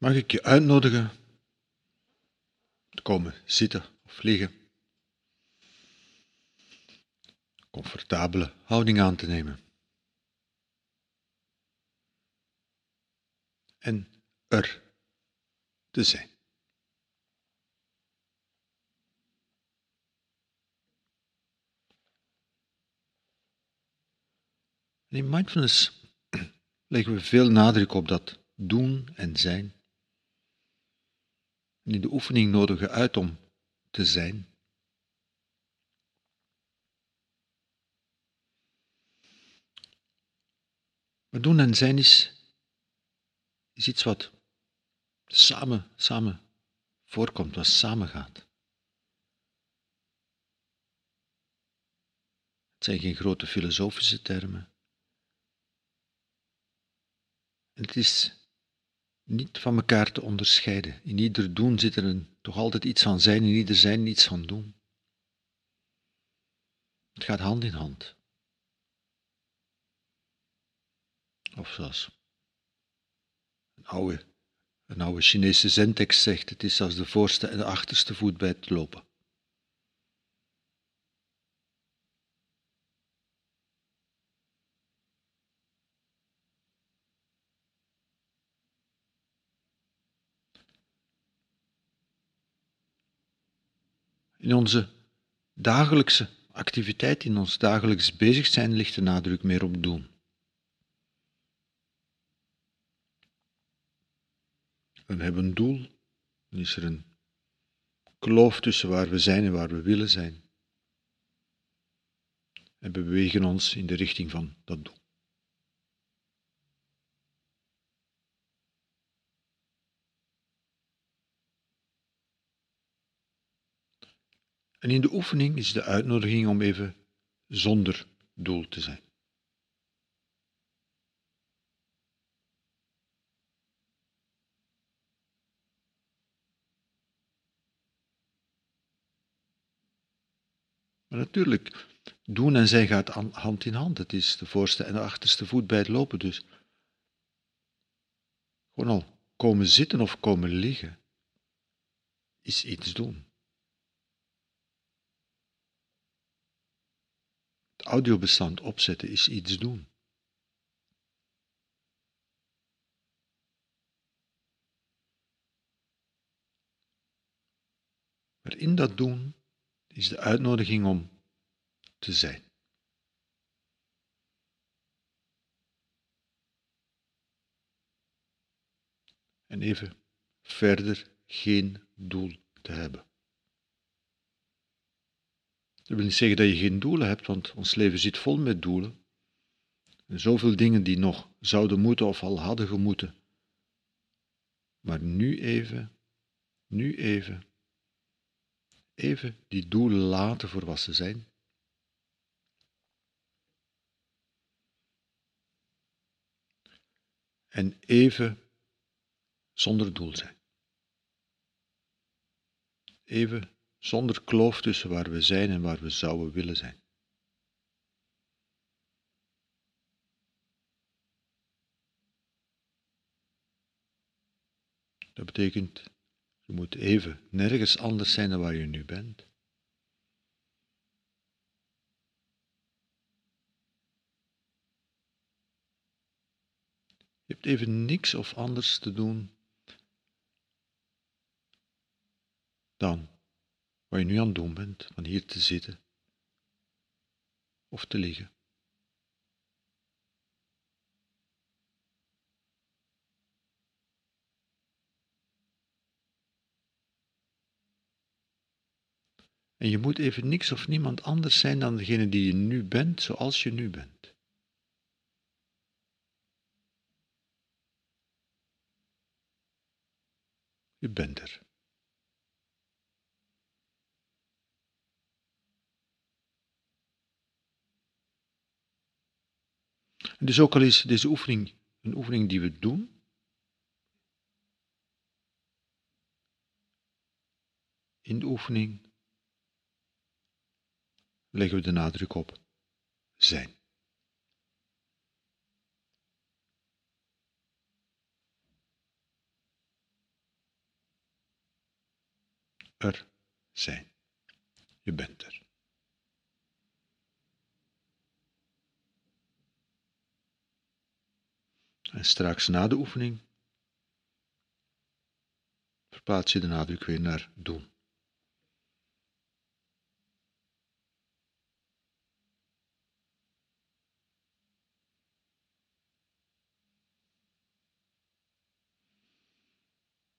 mag ik je uitnodigen te komen zitten of liggen. Comfortabele houding aan te nemen. En er te zijn. in mindfulness leggen we veel nadruk op dat doen en zijn. En in de oefening nodigen uit om te zijn. Maar doen en zijn is, is iets wat samen, samen voorkomt, wat samengaat. Het zijn geen grote filosofische termen. het is niet van elkaar te onderscheiden. In ieder doen zit er een, toch altijd iets van zijn, in ieder zijn iets van doen. Het gaat hand in hand. Of zoals een oude, een oude Chinese zentekst zegt, het is als de voorste en de achterste voet bij het lopen. In onze dagelijkse activiteit, in ons dagelijks bezig zijn, ligt de nadruk meer op doen. We hebben een doel, dan is er een kloof tussen waar we zijn en waar we willen zijn. En we bewegen ons in de richting van dat doel. En in de oefening is de uitnodiging om even zonder doel te zijn. Maar natuurlijk, doen en zijn gaat hand in hand. Het is de voorste en de achterste voet bij het lopen, dus gewoon al komen zitten of komen liggen is iets doen. Audiobestand opzetten is iets doen. Maar in dat doen is de uitnodiging om te zijn. En even verder geen doel te hebben. Dat wil niet zeggen dat je geen doelen hebt, want ons leven zit vol met doelen. En zoveel dingen die nog zouden moeten of al hadden gemoeten. Maar nu even, nu even, even die doelen laten voor wat ze zijn. En even zonder doel zijn. Even zonder kloof tussen waar we zijn en waar we zouden willen zijn. Dat betekent, je moet even nergens anders zijn dan waar je nu bent. Je hebt even niks of anders te doen dan wat je nu aan het doen bent, van hier te zitten of te liggen. En je moet even niks of niemand anders zijn dan degene die je nu bent, zoals je nu bent. Je bent er. Dus ook al is deze oefening een oefening die we doen, in de oefening leggen we de nadruk op zijn. Er zijn. Je bent er. En straks na de oefening verplaats je de nadruk weer naar doen.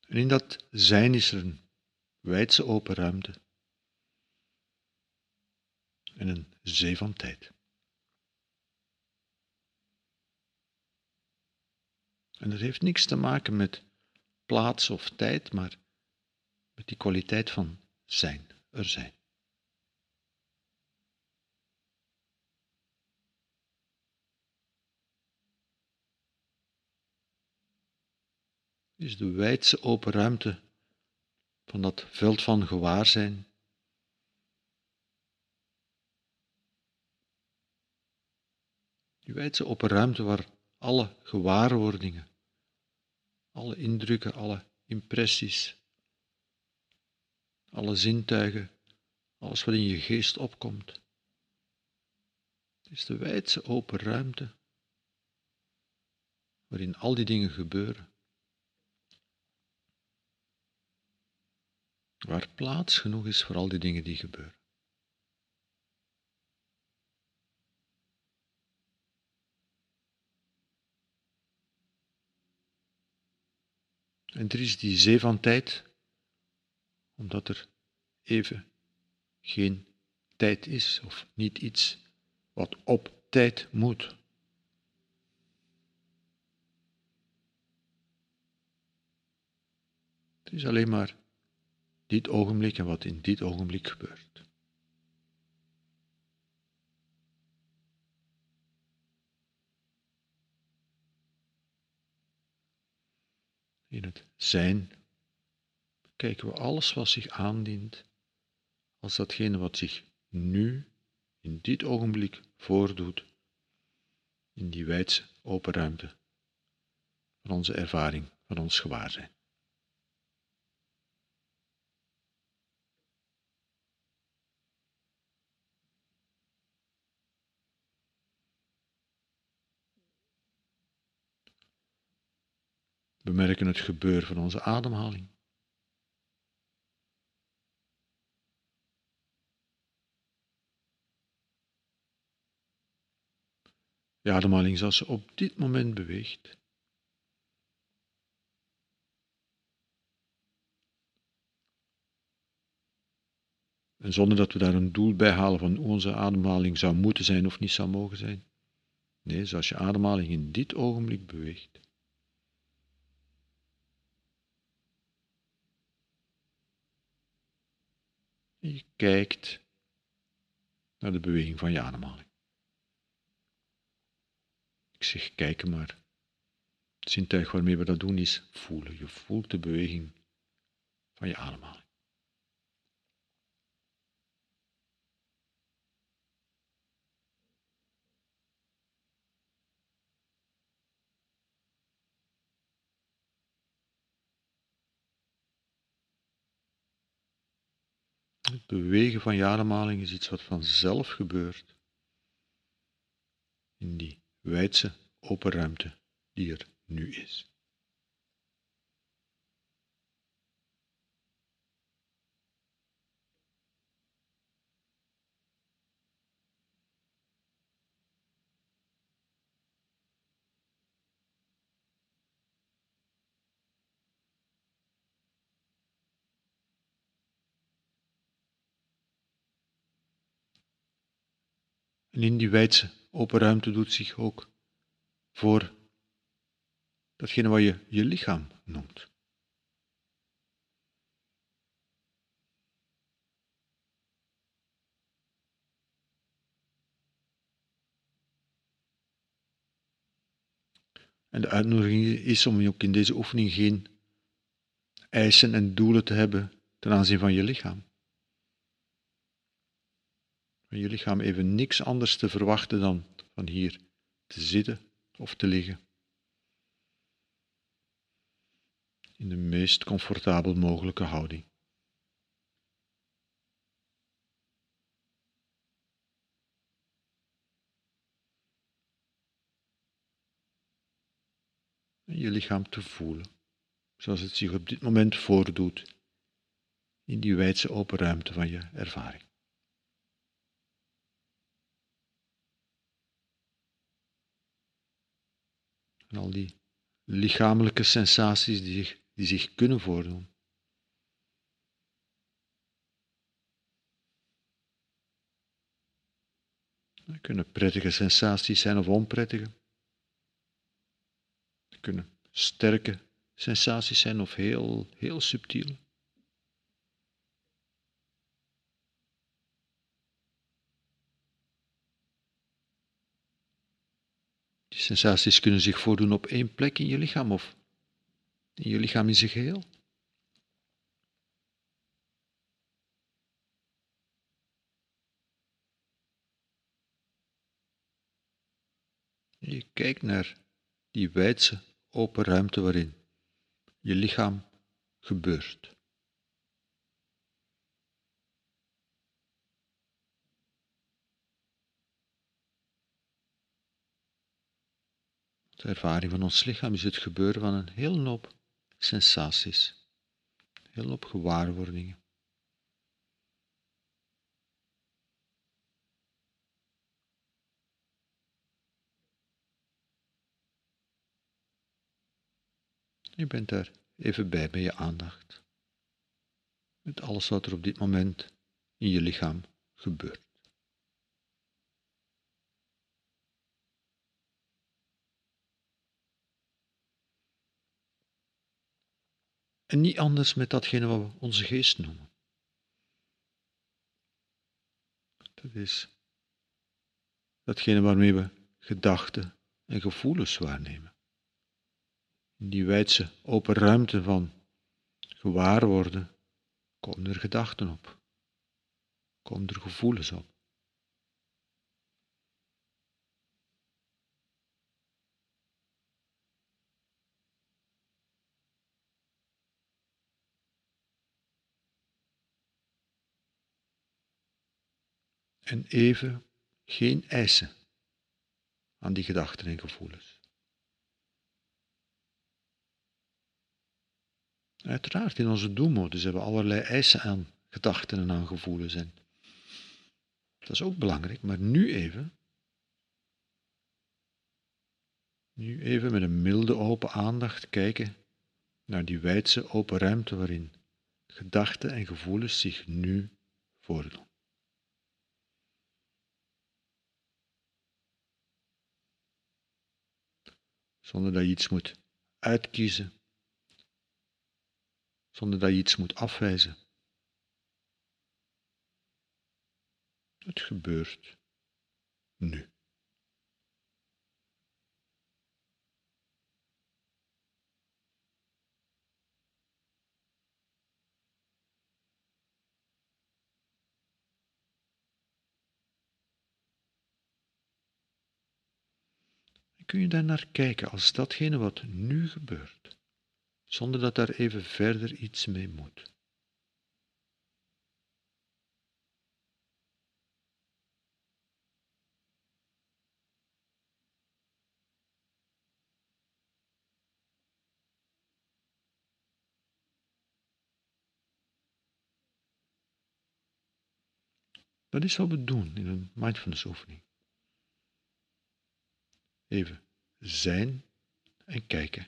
En in dat zijn is er een wijdse open ruimte en een zee van tijd. En dat heeft niks te maken met plaats of tijd, maar met die kwaliteit van zijn, er zijn. is de wijdse open ruimte van dat veld van gewaarzijn. Die wijdse open ruimte waar alle gewaarwordingen, alle indrukken, alle impressies, alle zintuigen, alles wat in je geest opkomt. Het is de wijdse open ruimte waarin al die dingen gebeuren. Waar plaats genoeg is voor al die dingen die gebeuren. En er is die zee van tijd, omdat er even geen tijd is of niet iets wat op tijd moet. Het is alleen maar dit ogenblik en wat in dit ogenblik gebeurt. In het zijn kijken we alles wat zich aandient als datgene wat zich nu, in dit ogenblik, voordoet, in die wijdse open ruimte van onze ervaring, van ons gewaarzijn. We merken het gebeuren van onze ademhaling. De ademhaling zoals ze op dit moment beweegt. En zonder dat we daar een doel bij halen van hoe onze ademhaling zou moeten zijn of niet zou mogen zijn. Nee, zoals je ademhaling in dit ogenblik beweegt. Je kijkt naar de beweging van je ademhaling. Ik zeg kijken, maar het zintuig waarmee we dat doen is voelen. Je voelt de beweging van je ademhaling. Het bewegen van je ademhaling is iets wat vanzelf gebeurt in die wijdse open ruimte die er nu is. En in die wijdse open ruimte doet zich ook voor datgene wat je je lichaam noemt. En de uitnodiging is om ook in deze oefening geen eisen en doelen te hebben ten aanzien van je lichaam van je lichaam even niks anders te verwachten dan van hier te zitten of te liggen. In de meest comfortabel mogelijke houding. En je lichaam te voelen, zoals het zich op dit moment voordoet in die wijdse open ruimte van je ervaring. En al die lichamelijke sensaties die zich, die zich kunnen voordoen. Het kunnen prettige sensaties zijn of onprettige. Het kunnen sterke sensaties zijn of heel, heel subtiele. Sensaties kunnen zich voordoen op één plek in je lichaam of in je lichaam in zijn geheel. Je kijkt naar die wijdse open ruimte waarin je lichaam gebeurt. De ervaring van ons lichaam is het gebeuren van een heel hoop sensaties, een heel hoop gewaarwordingen. Je bent daar even bij bij je aandacht. Met alles wat er op dit moment in je lichaam gebeurt. En niet anders met datgene wat we onze geest noemen. Dat is datgene waarmee we gedachten en gevoelens waarnemen. In die wijdse open ruimte van gewaarworden komen er gedachten op, komen er gevoelens op. en even geen eisen aan die gedachten en gevoelens. Uiteraard, in onze doelmodus hebben we allerlei eisen aan gedachten en aan gevoelens. En dat is ook belangrijk, maar nu even, nu even met een milde open aandacht kijken naar die wijdse open ruimte waarin gedachten en gevoelens zich nu voordoen. Zonder dat je iets moet uitkiezen, zonder dat je iets moet afwijzen. Het gebeurt nu. Kun je daar naar kijken als datgene wat nu gebeurt, zonder dat daar even verder iets mee moet. Dat is wat we doen in een mindfulness oefening even zijn en kijken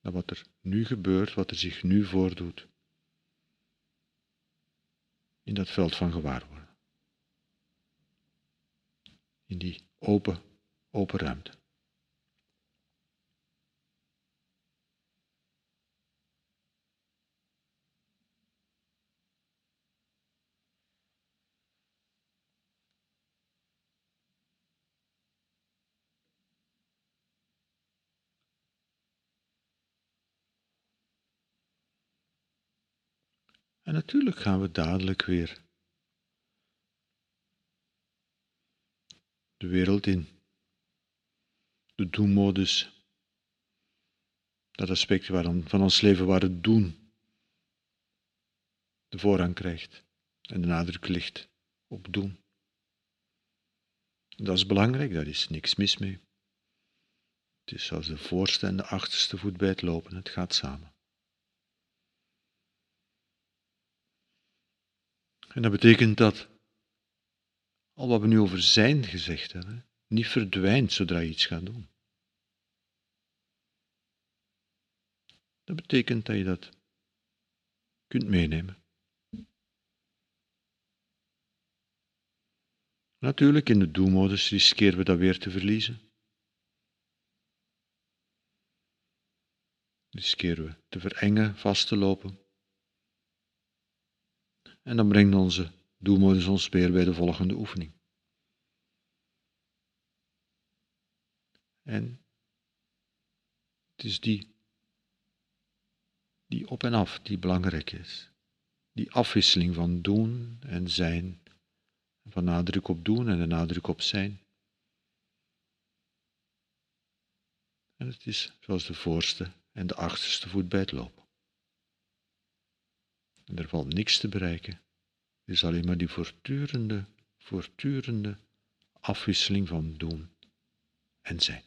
naar wat er nu gebeurt, wat er zich nu voordoet in dat veld van gewaarworden. In die open, open ruimte. En natuurlijk gaan we dadelijk weer de wereld in. De doen-modus. Dat aspect van ons leven waar het doen de voorrang krijgt en de nadruk ligt op doen. Dat is belangrijk, daar is niks mis mee. Het is zoals de voorste en de achterste voet bij het lopen, het gaat samen. En dat betekent dat al wat we nu over zijn gezegd hebben, niet verdwijnt zodra je iets gaat doen. Dat betekent dat je dat kunt meenemen. Natuurlijk, in de do-modus riskeren we dat weer te verliezen. Riskeren we te verengen, vast te lopen. En dan brengt onze do-modus ons weer bij de volgende oefening. En het is die, die op en af die belangrijk is. Die afwisseling van doen en zijn van nadruk op doen en de nadruk op zijn. En het is zoals de voorste en de achterste voet bij het lopen. En er valt niks te bereiken. Het is alleen maar die voortdurende, voortdurende afwisseling van doen en zijn.